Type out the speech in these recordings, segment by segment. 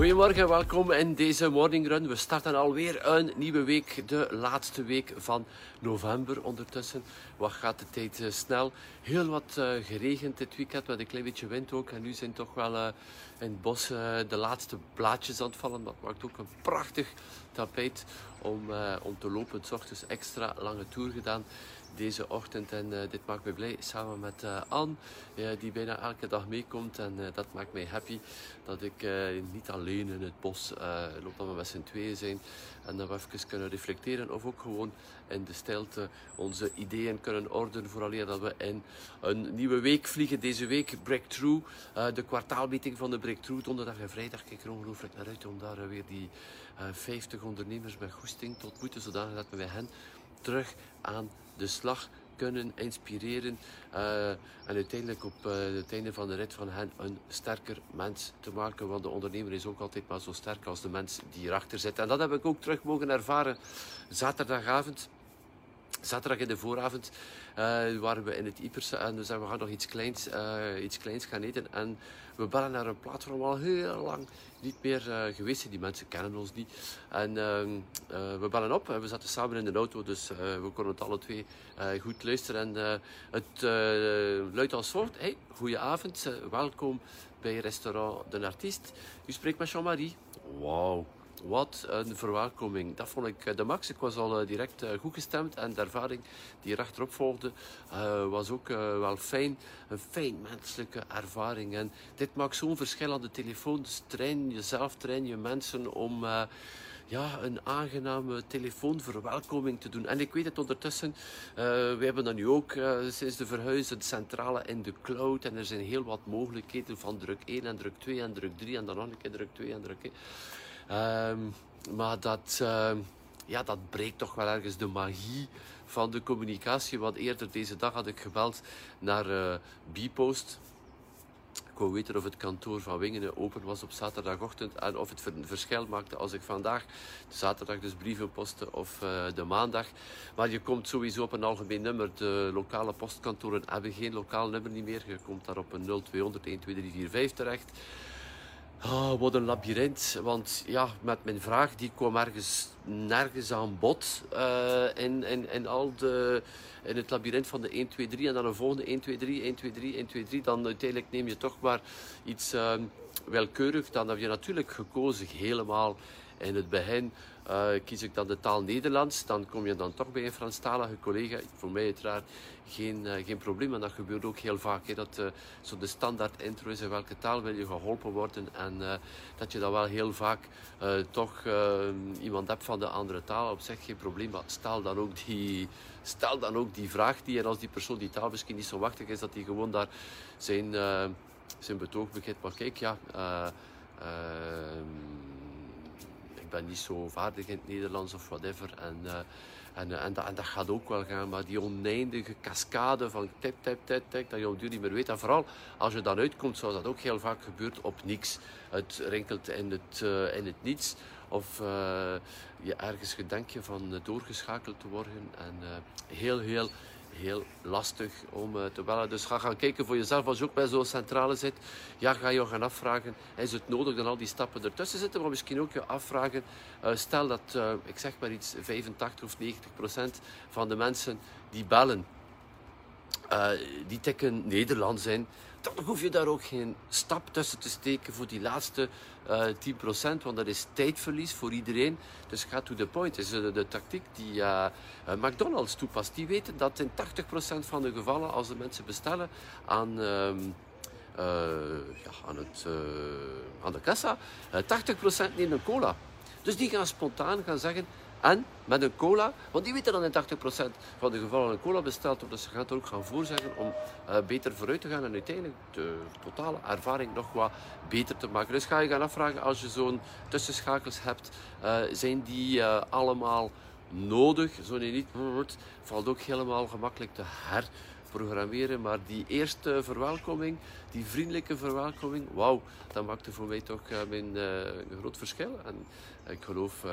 Goedemorgen, welkom in deze morning run. We starten alweer een nieuwe week, de laatste week van november ondertussen. Wat gaat de tijd uh, snel? Heel wat uh, geregend dit weekend met een klein beetje wind ook. En nu zijn toch wel uh, in het bos de laatste blaadjes aan het vallen. Dat maakt ook een prachtig tapijt om, om te lopen. S ochtends extra lange tour gedaan deze ochtend. En uh, dit maakt me blij samen met uh, Anne, uh, die bijna elke dag meekomt. En dat maakt mij happy dat ik niet alleen in het bos loop, dat we met z'n tweeën zijn. En dat we even kunnen reflecteren of ook gewoon in de stilte onze ideeën kunnen ordenen. Vooral dat we in een nieuwe week vliegen. Deze week Breakthrough, de kwartaalmeeting van de Breakthrough. Donderdag en vrijdag kijk er ongelooflijk naar uit om daar weer die 50 ondernemers met goesting te ontmoeten. Zodat we hen terug aan de slag kunnen inspireren uh, en uiteindelijk op uh, het einde van de rit van hen een sterker mens te maken. Want de ondernemer is ook altijd maar zo sterk als de mens die erachter zit. En dat heb ik ook terug mogen ervaren zaterdagavond. Zaterdag in de vooravond uh, waren we in het Ipers en we we gaan nog iets kleins, iets kleins gaan eten. En we bellen naar een plaats waar we al heel lang niet meer uh, geweest zijn. Die mensen kennen ons niet. En uh, we bellen op en we zaten samen in de auto, dus we konden het alle twee goed luisteren. En het luidt als volgt. Hey, goedenavond, welkom bij restaurant De Artiest. U spreekt met Jean-Marie. Wauw. Wat een verwelkoming. Dat vond ik de max. Ik was al direct goed gestemd en de ervaring die erachterop volgde was ook wel fijn. Een fijn menselijke ervaring. En dit maakt zo'n verschil aan de telefoon. Dus train jezelf, train je mensen om ja, een aangename telefoonverwelkoming te doen. En ik weet het ondertussen, we hebben dan nu ook sinds de verhuizen centrale in de cloud. En er zijn heel wat mogelijkheden van druk 1 en druk 2 en druk 3 en dan nog een keer druk 2 en druk 1. Um, maar dat, uh, ja, dat breekt toch wel ergens de magie van de communicatie. Want eerder deze dag had ik gebeld naar uh, Bpost. Ik wou weten of het kantoor van Wingenen open was op zaterdagochtend en of het verschil maakte als ik vandaag, de zaterdag dus brieven postte of uh, de maandag. Maar je komt sowieso op een algemeen nummer. De lokale postkantoren hebben geen lokaal nummer niet meer. Je komt daar op een 0200 12345 terecht. Oh, wat een labyrint. Want ja, met mijn vraag, die kwam ergens nergens aan bod. Uh, in, in, in, al de, in het labyrint van de 1, 2, 3. En dan een volgende 1, 2, 3, 1, 2, 3, 1, 2, 3. Dan uiteindelijk neem je toch maar iets uh, welkeurig. Dan heb je natuurlijk gekozen helemaal in het begin uh, kies ik dan de taal Nederlands, dan kom je dan toch bij een Franstalige collega. Voor mij uiteraard geen, uh, geen probleem, en dat gebeurt ook heel vaak. Hè, dat uh, zo de standaard intro is in welke taal wil je geholpen worden en dat je dan wel heel vaak toch iemand hebt van de andere taal. Op zich geen probleem, maar stel dan ook die, stel dan ook die vraag die en als die persoon die taal misschien niet zo machtig is, dat hij gewoon daar zijn, zijn betoog begint. Maar kijk, ja ik ben niet zo vaardig in het Nederlands of whatever. En, uh, en, en, dat, dat, gaat ook wel gaan. Maar die oneindige cascade van tip, tip, tip, tip, dat je op niet meer weet. En vooral als je dan uitkomt, zoals dat ook heel vaak gebeurt, op niks. Het rinkelt in het, uh, in het niets. Of je ergens gedenk je van doorgeschakeld te worden. En heel, heel heel lastig om uh, te bellen. Dus ga gaan kijken voor jezelf als je ook bij zo'n centrale zit. Ja, ga je gaan afvragen, is het nodig dat al die stappen ertussen zitten? Maar misschien ook je afvragen, uh, stel dat, uh, ik zeg maar iets, 85 of 90 procent van de mensen die bellen, die tikken Nederlands in dan hoef je daar ook geen stap tussen te steken voor die laatste uh, eh, 10%, want dat is tijdverlies voor iedereen. Dus ga to the point. Is de, de tactiek die uh, McDonald's toepast. Die weten dat in 80% van de gevallen, als de mensen bestellen aan, uh, ja, aan, het, aan de kassa, 80% nemen cola. Dus die gaan spontaan gaan zeggen, en met een cola, want die weten dan in 80% van de gevallen een cola besteld dus ze gaan er ook gaan voorzeggen om uh, beter vooruit te gaan en uiteindelijk de totale ervaring nog wat beter te maken. Dus ga je gaan afvragen, als je zo'n tussenschakels hebt, uh, zijn die uh, allemaal nodig. Zo niet, valt ook helemaal gemakkelijk te herprogrammeren. Maar die eerste verwelkoming, die vriendelijke verwelkoming, wauw, dat maakte voor mij toch een groot verschil. En ik geloof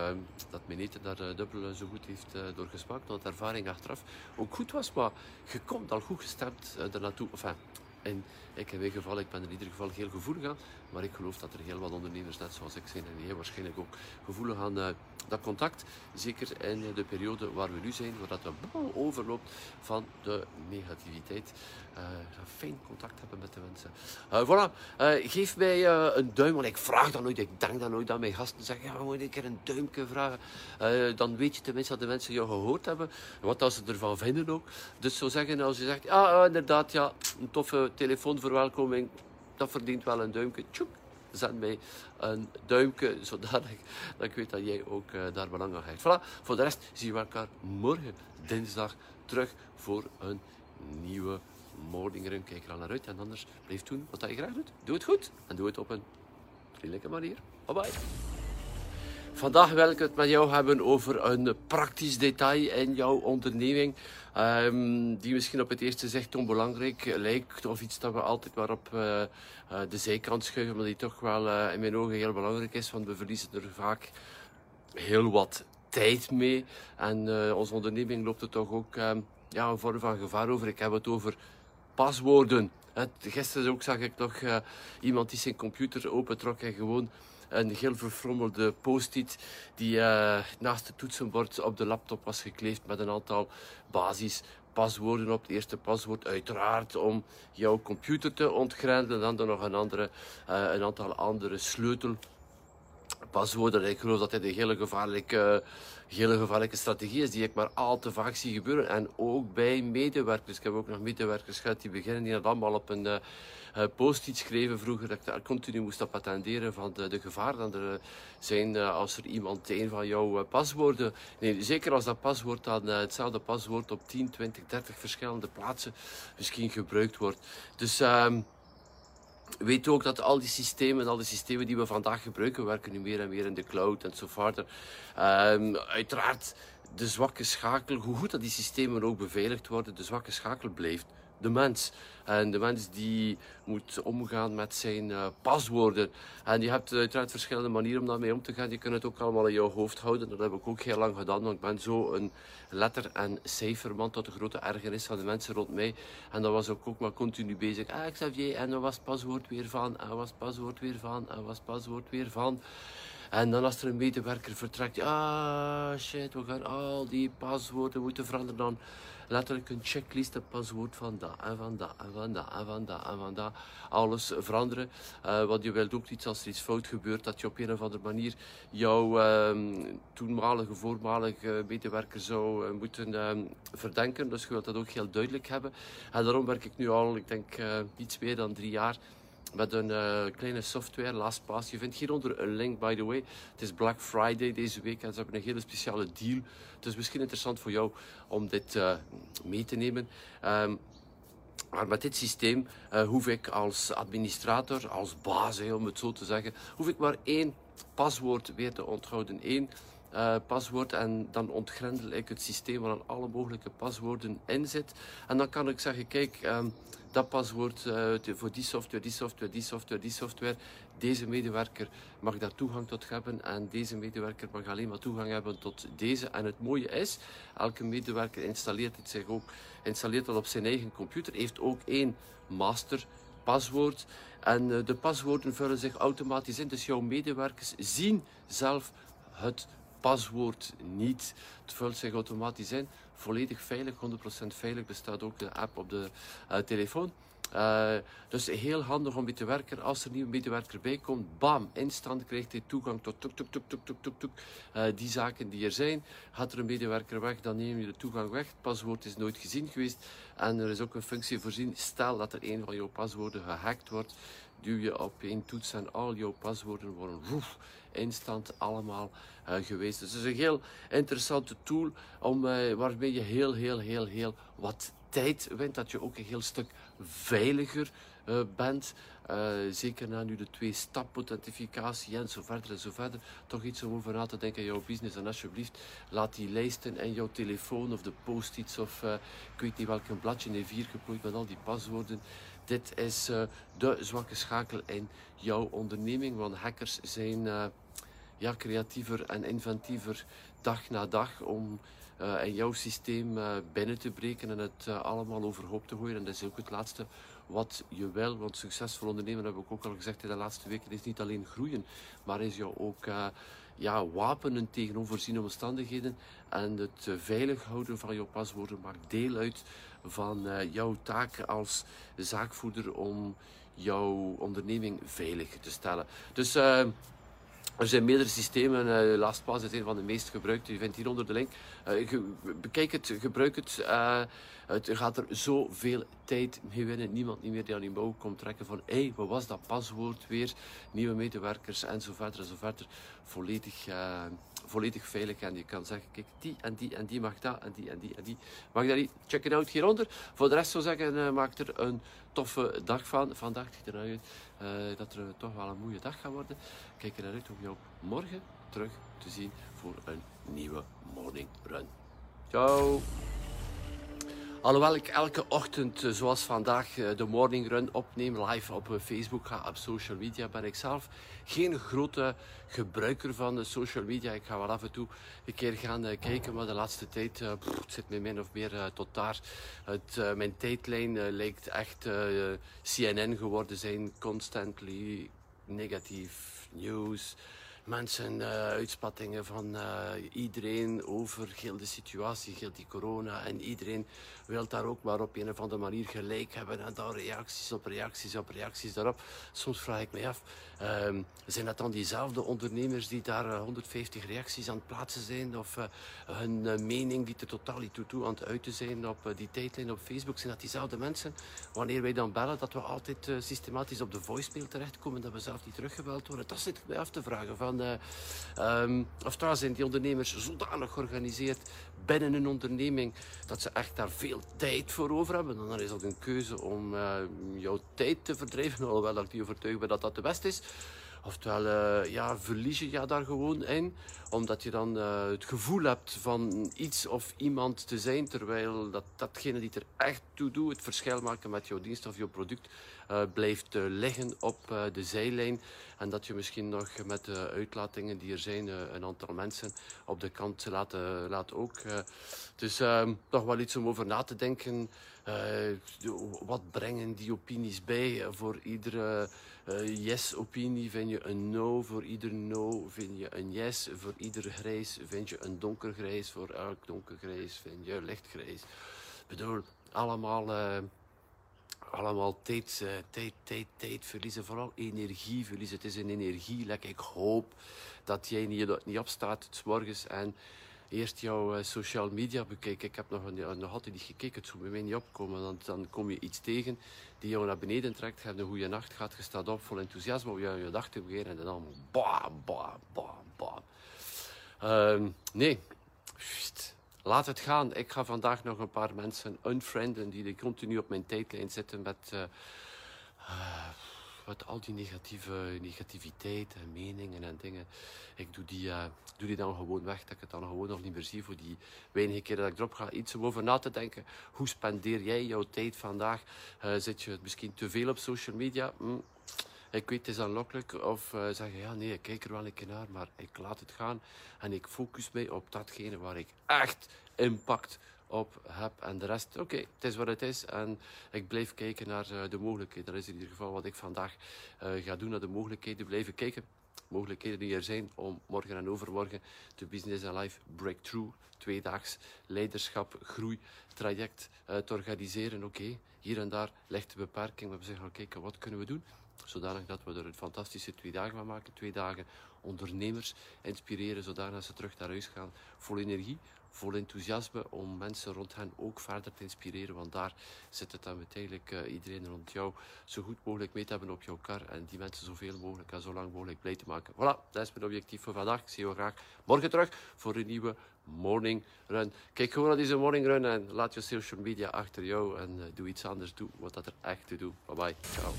dat mijn eten daar dubbel zo goed heeft doorgesmaakt, omdat de ervaring achteraf ook goed was. Maar je komt al goed gestemd er naartoe. Enfin, en ik in mijn geval, ik ben in ieder geval heel gevoelig aan. Maar ik geloof dat er heel wat ondernemers, net zoals ik zijn, en jij waarschijnlijk ook gevoelig aan uh, dat contact. Zeker in de periode waar we nu zijn, waar dat de overloopt van de negativiteit. Uh, fijn contact hebben met de mensen. Uh, voilà, geef mij een duim, want ik vraag dat nooit. Ik denk dat nooit aan mijn gasten zeggen, ja, we moeten een keer een duimpje vragen. dan weet je tenminste dat de mensen jou gehoord hebben. Wat als ze ervan vinden ook. Dus zo zeggen, als je zegt, ja, inderdaad, ja, een toffe telefoonverwelkoming dat verdient wel een duimpje. Tjoek, zet mij een duimpje, zodat ik, dat ik weet dat jij ook uh, daar belang aan hecht. Voilà, voor de rest zien we elkaar morgen, dinsdag, terug voor een nieuwe morning run. Kijk er al naar uit en anders blijf doen wat je graag doet. Doe het goed en doe het op een vriendelijke manier. Bye bye. Vandaag wil ik het met jou hebben over een praktisch detail in jouw onderneming. Um, die misschien op het eerste zicht onbelangrijk lijkt. Of iets dat we altijd maar op uh, de zijkant schuiven. Maar die toch wel uh, in mijn ogen heel belangrijk is. Want we verliezen er vaak heel wat tijd mee. En onze onderneming loopt er toch ook um, ja, een vorm van gevaar over. Ik heb het over paswoorden. Gisteren ook zag ik nog iemand die zijn computer opentrok en gewoon een heel verfrommelde post-it die uh, naast het toetsenbord op de laptop was gekleefd met een aantal basis paswoorden op. Het eerste paswoord uiteraard om jouw computer te ontgrendelen. Dan er nog een, andere, uh, een aantal andere sleutelpaswoorden. Ik geloof dat dit een hele gevaarlijke, hele gevaarlijke strategie is die ik maar al te vaak zie gebeuren. En ook bij medewerkers. Ik heb ook nog medewerkers gehad die beginnen die dat allemaal op een... Uh, uh, post-it schreven vroeger dat ik daar continu moest op attenderen van de, de gevaren dat er zijn uh, als er iemand een van jouw paswoorden, nee, zeker als dat paswoord dan hetzelfde paswoord op 10, 20, 30 verschillende plaatsen misschien gebruikt wordt. Dus ehm, weet ook dat al die systemen, al die systemen die we vandaag gebruiken, werken nu meer en meer in de cloud enzovoort. Um, uiteraard de zwakke schakel, hoe goed dat die systemen ook beveiligd worden, de zwakke schakel blijft de mens. En de mens die moet omgaan met zijn uh, paswoorden. En je hebt uiteraard verschillende manieren om daarmee om te gaan. Je kunt het ook allemaal in jouw hoofd houden. Dat heb ik ook heel lang gedaan. Want ik ben zo een letter- en cijferman tot de grote ergernis van de mensen rond mij. En dat was ook, ook maar continu bezig. Ah, Xavier, en dan was het paswoord weer van. En was het paswoord weer van. En was het paswoord weer van. En dan als er een medewerker vertrekt, ah shit, we gaan al die paswoorden moeten veranderen. Dan letterlijk een checklist, een paswoord van dat en van dat en van dat en van dat en van dat. Alles veranderen. Uh, want je wilt ook niet als er iets fout gebeurt, dat je op een of andere manier jouw uh, toenmalige, voormalige medewerker zou uh, moeten uh, verdenken. Dus je wilt dat ook heel duidelijk hebben. En daarom werk ik nu al, ik denk, uh, iets meer dan drie jaar met een uh, kleine software, LastPass. Je vindt hieronder een link, by the way. Het is Black Friday deze week en ze hebben een hele speciale deal. Is misschien interessant voor jou om dit uh, mee te nemen. Um, maar met dit systeem uh, hoef ik als administrator, als baas, om het zo te zeggen, hoef ik maar één paswoord weer te onthouden. Uh, paswoord en dan ontgrendel ik het systeem waar alle mogelijke paswoorden in zit. En dan kan ik zeggen, kijk, um, dat paswoord uh, voor die software, die software, die software, die software. Deze medewerker mag daar toegang tot hebben en deze medewerker mag alleen maar toegang hebben tot deze. En het mooie is, elke medewerker installeert het zich ook, installeert dat op zijn eigen computer, heeft ook één master paswoord. En uh, de paswoorden vullen zich automatisch in, dus jouw medewerkers zien zelf het paswoord niet. Het vult zich automatisch in. Volledig veilig, 100% veilig. Bestaat ook de app op de uh, telefoon. Uh, dus heel handig om werken. Als er een nieuwe medewerker bij komt, bam, instant krijgt hij toegang tot tuk, tuk, tuk, tuk, tuk, tuk, tuk. Uh, die zaken die er zijn. Gaat er een medewerker weg, dan neem je de toegang weg. Het paswoord is nooit gezien geweest. En er is ook een functie voorzien. Stel dat er een van jouw paswoorden gehackt wordt, duw je op één toets en al jouw paswoorden worden woef, instant allemaal uh, geweest. Dus het is een heel interessante tool om, waarmee je heel, heel, heel, heel wat tijd wint. Dat je ook een heel stuk veiliger uh, bent. Uh, zeker na nu de twee stap authentificatie en zo verder en zo verder. Toch iets om over na te denken in jouw business. En alsjeblieft, laat die lijsten en jouw telefoon of de post-its of uh, ik weet niet welk bladje in vier geplooid met al die paswoorden. Dit is de zwakke schakel in jouw onderneming. Want hackers zijn ja, creatiever en inventiever dag na dag om uh, in jouw systeem uh, binnen te breken en het uh, allemaal overhoop te gooien. En dat is ook het laatste wat je wil. Want succesvol ondernemen, heb ik ook al gezegd in de laatste weken, is niet alleen groeien, maar is jou ook ja, wapenen tegen onvoorziene omstandigheden. En het veilig houden van jouw paswoorden maakt deel uit van jouw taak als zaakvoerder om jouw onderneming veilig te stellen. Dus er zijn meerdere systemen. Uh, LastPass is een van de meest gebruikte. Je vindt hier onder de link. Uh, bekijk het, gebruik het. Uh, het gaat er zoveel tijd mee winnen. Niemand niet meer die aan die mouw komt trekken van hé, hey, wat was dat paswoord weer? Nieuwe medewerkers en zo en zo verder. Volledig, volledig veilig. En je kan zeggen, kijk, die en die en die mag dat en die en die en die mag dat niet. Check it out hieronder. Voor de rest zou zeggen, maak er een toffe dag van. Vandaag ziet eruit uh, dat er toch wel een mooie dag gaat worden. Kijk er naar uit om jou morgen terug te zien voor een nieuwe morning run. Ciao! Alhoewel ik elke ochtend, eh, zoals vandaag, eh, de morning run opneem live op eh, Facebook, ga op social media, ben ik zelf geen grote gebruiker van social media. Ik ga wel af en toe een keer gaan kijken, maar de laatste tijd zit me min of meer tot daar. Het, mijn tijdlijn lijkt echt CNN geworden zijn, constantly negatief nieuws mensen, uh, uitspattingen van uh, iedereen over heel de situatie, heel die corona. En iedereen wil daar ook maar op een of andere manier gelijk hebben. En dan reacties op reacties op reacties daarop. Soms vraag ik me af, um, zijn dat dan diezelfde ondernemers die daar uh, eh, 150 reacties aan het plaatsen zijn? Of hun mening die er totaal niet toe, toe aan het uiten zijn op die tijdlijn op Facebook? Zijn dat diezelfde mensen? Wanneer wij dan bellen, dat we altijd systematisch op de voicemail terechtkomen, dat we zelf niet teruggebeld worden? Dat zit ik mij af te vragen. Van, um, of trouwens zijn die ondernemers zodanig georganiseerd binnen een onderneming dat ze echt daar veel tijd voor over hebben. dan is dat een keuze om uh, jouw tijd te verdrijven, alhoewel ik niet overtuigd ben dat dat de beste is. Oftewel, uh, ja, verlies je ja daar gewoon in, omdat je dan uh, het gevoel hebt van iets of iemand te zijn, terwijl dat, datgene die er echt toe doet, het verschil maken met jouw dienst of jouw product, uh, blijft liggen op de zijlijn. En dat je misschien nog met de uitlatingen die er zijn, een aantal mensen op de kant laat, laat ook. dus ehm, nog wel iets om over na te denken. wat brengen die opinies bij voor iedere uh, yes-opinie vind je een no, voor ieder no vind je een yes, voor ieder grijs vind je een donkergrijs, voor elk donkergrijs vind je lichtgrijs. Ik bedoel, allemaal, uh, allemaal tijd, uh, tijd, tijd, tijd verliezen, vooral energie verliezen. Het is een energielek. Ik hoop dat jij niet, niet opstaat s morgens en eerst jouw uh, social media bekijken. Ik heb nog, nog altijd niet gekeken, het zou bij mij niet opkomen. Dan, dan kom je iets tegen die jou naar beneden trekt. Je hebt een goede nacht gehad, je staat op vol enthousiasme om je, dag te beginnen. En dan bam, bam, bam, bam. Uh, nee, laat het gaan. Ik ga vandaag nog een paar mensen unfrienden die continu op mijn tijdlijn zitten met... Uh, wat al die negatieve, negativiteit en meningen en dingen. Ik doe die, uh, doe die dan gewoon weg, dat ik het dan gewoon nog niet meer zie voor die weinige keer dat ik erop ga. Iets om over na te denken. Hoe spendeer jij jouw tijd vandaag? Uh, zit je misschien te veel op social media? Hm. Ik weet, het is aanlokkelijk. Of uh, zeggen, ja nee, ik kijk er wel een keer naar, maar ik laat het gaan. En ik focus mij op datgene waar ik echt impact op heb. En de rest, oké, het is wat het is. En ik blijf kijken naar uh, de mogelijkheden. Dat is in ieder geval wat ik vandaag uh, ga doen, naar de mogelijkheden. Blijven kijken. Mogelijkheden die er zijn om morgen en overmorgen de Business and Life Breakthrough, tweedaags leiderschap, groei, traject uh, te organiseren. Oké, hier en daar ligt de beperking, we zeggen, kijken, wat kunnen we doen? Zodanig dat we er een fantastische twee dagen van maken. Twee dagen ondernemers inspireren, zodanig ze terug naar huis gaan vol energie, vol enthousiasme om mensen rond hen ook verder te inspireren. Want daar zit het dan uiteindelijk uh, iedereen rond jou zo goed mogelijk mee te hebben op jouw kar. En die mensen zoveel mogelijk en zo lang mogelijk blij te maken. Voilà, dat is mijn objectief voor vandaag. Ik zie je graag morgen terug voor een nieuwe morning run. Kijk gewoon naar deze morning run en laat je social media achter jou. En uh, doe iets anders. Doe wat dat er echt te doen. Bye bye. Ciao.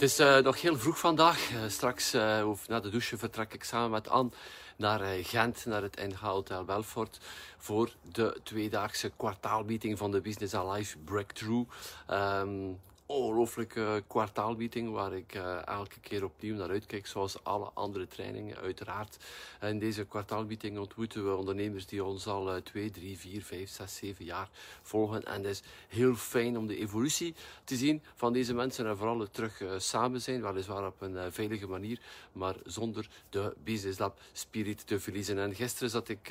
Het is uh, nog heel vroeg vandaag. Uh, straks uh, of na de douche vertrek ik samen met Anne naar Gent, naar het NH Hotel Belfort, voor de tweedaagse kwartaalmeeting van de Business Alive Breakthrough. Um, ongelooflijke kwartaalmeeting waar ik uh, elke keer opnieuw naar uitkijk, zoals alle andere trainingen uiteraard. In deze kwartaalmeeting ontmoeten we ondernemers die ons al uh, 2, 3, 4, 5, 6, 7 jaar volgen. En het is heel fijn om de evolutie te zien van deze mensen en vooral het terug uh, samen zijn, weliswaar op een uh, veilige manier, maar zonder de Business Lab spirit te verliezen. En gisteren zat ik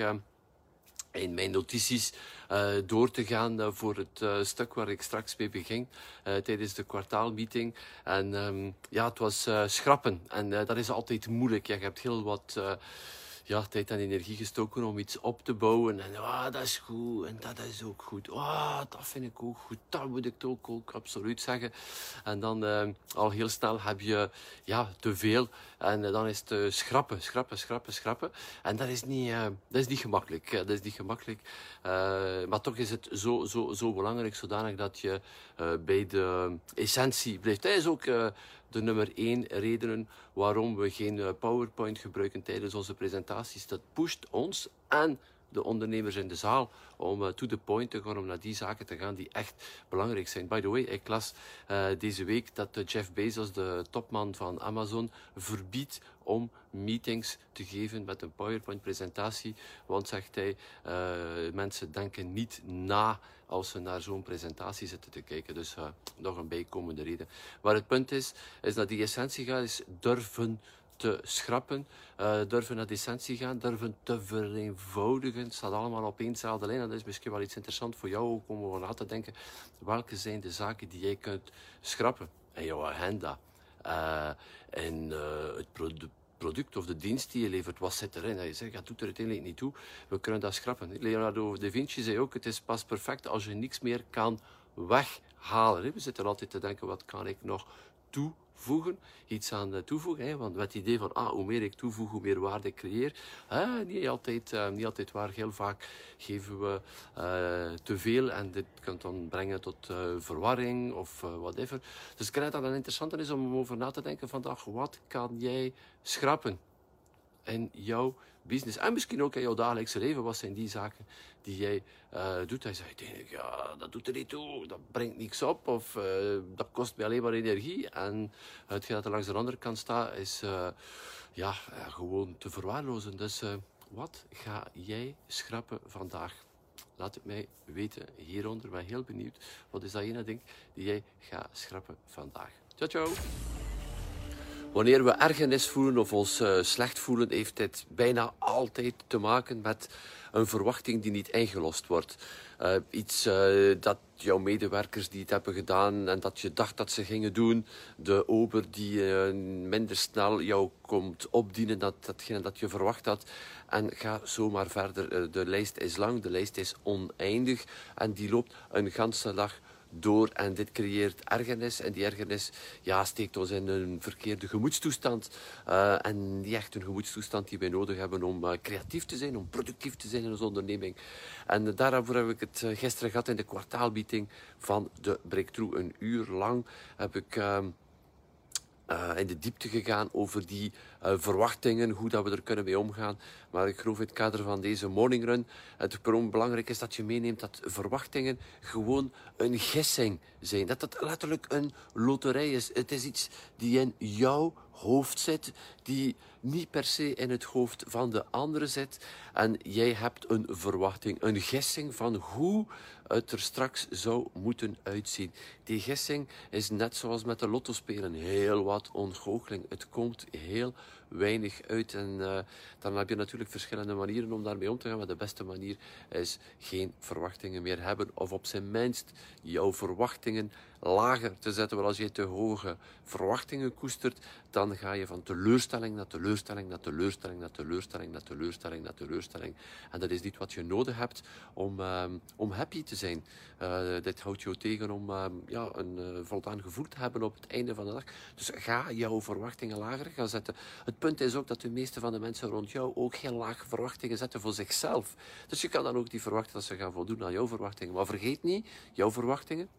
in mijn notities uh, door te gaan uh, voor het uh, stuk waar ik straks mee begin tijdens de kwartaalmeeting. En um, ja, het was schrappen. En dat is altijd moeilijk. Je hebt heel wat ja, tijd en energie gestoken om iets op te bouwen. En ah, dat is goed en dat is ook goed. Ah, dat vind ik ook goed. Dat moet ik ook, ook absoluut zeggen. En dan uh, al heel snel heb je ja, te veel. En uh, dan is het uh, schrappen, schrappen, schrappen, schrappen. En dat is niet, dat is niet gemakkelijk. dat is niet gemakkelijk. maar toch is het zo, zo, zo belangrijk zodanig dat je bij de essentie blijft. Dat is ook de nummer één redenen waarom we geen eh, PowerPoint gebruiken tijdens onze presentaties. Dat pusht ons en de ondernemers in de zaal om uh, to the point te gaan, om naar die zaken te gaan die echt belangrijk zijn. By the way, ik las uh, deze week dat uh, Jeff Bezos, de topman van Amazon, verbiedt om meetings te geven met een PowerPoint-presentatie. Want, zegt hij, mensen denken niet na als ze naar zo'n presentatie zitten te kijken. Dus nog een bijkomende reden. Maar het punt is, is dat die essentie gaat, is durven te schrappen, uh, durven naar essentie gaan, durven te vereenvoudigen. Het staat allemaal op éénzelfde lijn. En dat is misschien wel iets interessants voor jou ook om over na te denken. Welke zijn de zaken die jij kunt schrappen in jouw agenda? Uh, in uh, het product product of de dienst die je levert, wat zit erin? Dat je zegt, dat doet er uiteindelijk niet toe. We kunnen dat schrappen. Leonardo da Vinci zei ook, het is pas perfect als je niks meer kan weghalen. We zitten altijd te denken, wat kan ik nog toe voegen, iets aan eh, toevoegen. Want het idee van, ah, hoe meer ik toevoeg, hoe meer waarde ik creëer. niet, altijd, uh, niet altijd waar. Heel vaak geven we uh, te veel en dit kan dan brengen tot verwarring of whatever. Dus ik denk dat het interessant is om over na te denken vandaag. Wat kan jij schrappen in jouw business. En misschien ook in jouw dagelijkse leven. Wat zijn die zaken die jij uh, doet? Hij zegt, ja, dat doet er niet toe. Dat brengt niks op. Of uh, dat kost me alleen maar energie. En hetgeen dat er langs de andere kant staat, is uh, ja, gewoon te verwaarlozen. Dus wat ga jij schrappen vandaag? Laat het mij weten hieronder. Ik ben heel benieuwd. Wat is dat ene ding die jij gaat schrappen vandaag? Ciao, ciao. Wanneer we ergernis voelen of ons uh, slecht voelen, heeft dit bijna altijd te maken met een verwachting die niet ingelost wordt. Uh, iets uh, dat jouw medewerkers die het hebben gedaan en dat je dacht dat ze gingen doen. De ober die minder snel jou komt opdienen, dat, datgene dat je verwacht had. En ga zomaar verder. de lijst is lang, de lijst is oneindig en die loopt een ganse dag door en dit creëert ergernis. En die ergernis ja, steekt ons in een verkeerde gemoedstoestand. Uh, en niet echt een gemoedstoestand die wij nodig hebben om uh, creatief te zijn, om productief te zijn in onze onderneming. En daarvoor heb ik het eh, gisteren gehad in de kwartaalmeeting van de Breakthrough. Een uur lang heb ik... Uh, in de diepte gegaan over die verwachtingen, hoe dat we er kunnen mee omgaan. Maar ik geloof in het kader van deze morning run het belangrijk is dat je meeneemt dat verwachtingen gewoon een gissing zijn. Dat het letterlijk een loterij is. Het is iets die in jouw hoofd zit, die niet per se in het hoofd van de andere zit. En jij hebt een verwachting, een gissing van hoe het er straks zou moeten uitzien. Die gissing is net zoals met de lotto spelen heel wat ontgoocheling. Het komt heel weinig uit. En uh, dan heb je natuurlijk verschillende manieren om daarmee om te gaan. Maar de beste manier is geen verwachtingen meer hebben. Of op zijn minst jouw verwachtingen lager te zetten. Want als je te hoge verwachtingen koestert, dan ga je van teleurstelling naar teleurstelling naar teleurstelling naar teleurstelling naar teleurstelling naar teleurstelling. En dat is niet wat je nodig hebt om, um, om happy te zijn. Uh, dit houdt jou tegen om um, ja, een uh, voldaan gevoel te hebben op het einde van de dag. Dus ga jouw verwachtingen lager gaan zetten. Het punt is ook dat de meeste van de mensen rond jou ook heel lage verwachtingen zetten voor zichzelf. Dus je kan dan ook die verwachten dat ze gaan voldoen aan jouw verwachtingen. Maar vergeet niet, jouw verwachtingen,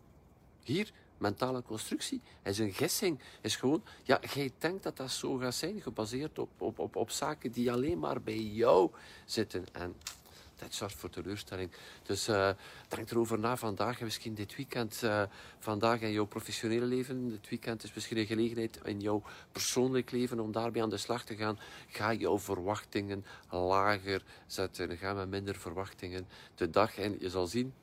hier mentale constructie, is een gissing. Is gewoon, ja, jij denkt dat dat zo gaat zijn, gebaseerd op, op, op, op zaken die alleen maar bij jou zitten. En dat zorgt voor teleurstelling. Dus uh, denk erover na vandaag en misschien dit weekend. Uh, vandaag in jouw professionele leven. Dit weekend is misschien een gelegenheid in jouw persoonlijk leven om daarbij aan de slag te gaan. Ga jouw verwachtingen lager zetten. Ga met minder verwachtingen de dag in. Je zal zien,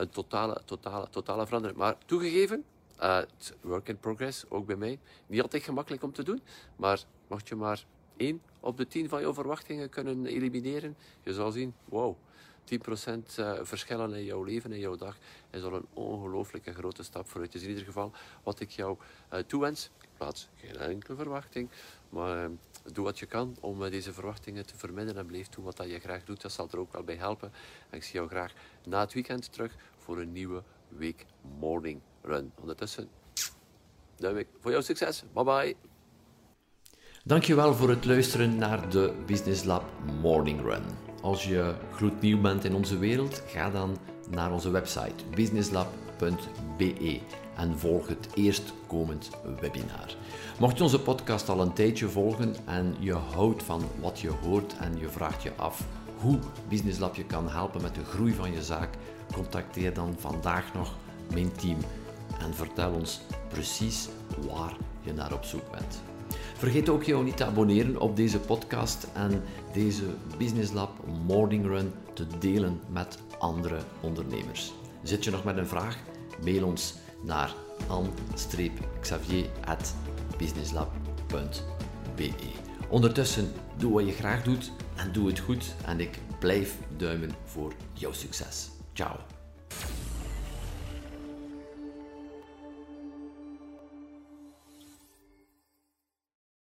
een totale, totale, totale verandering. Maar toegegeven, uh, work in progress, ook bij mij. Niet altijd gemakkelijk om te doen, maar mocht je maar 1 op de 10 van jouw verwachtingen kunnen elimineren, je zal zien, wow, 10% eh, verschillen in jouw leven, in jouw dag, is al een ongelooflijke grote stap vooruit. Dus in ieder geval wat ik jou uh, toewens. Plaats geen enkele verwachting, maar doe wat je kan om deze verwachtingen te verminderen en blijf doen wat je graag doet. Dat zal er ook wel bij helpen. En ik zie jou graag na het weekend terug voor een nieuwe week morning run. Ondertussen, duim voor jouw succes. Bye bye. Dankjewel voor het luisteren naar de Business Lab Morning Run. Als je gloednieuw bent in onze wereld, ga dan naar onze website businesslab.be en volg het eerstkomend webinar. Mocht je onze podcast al een tijdje volgen en je houdt van wat je hoort en je vraagt je af hoe Business Lab je kan helpen met de groei van je zaak, contacteer dan vandaag nog mijn team en vertel ons precies waar je naar op zoek bent. Vergeet ook jou niet te abonneren op deze podcast en deze Business Lab Morning Run te delen met andere ondernemers. Zit je nog met een vraag? Mail ons naar an-xavier.businesslab.be Ondertussen, doe wat je graag doet en doe het goed en ik blijf duimen voor jouw succes. Ciao.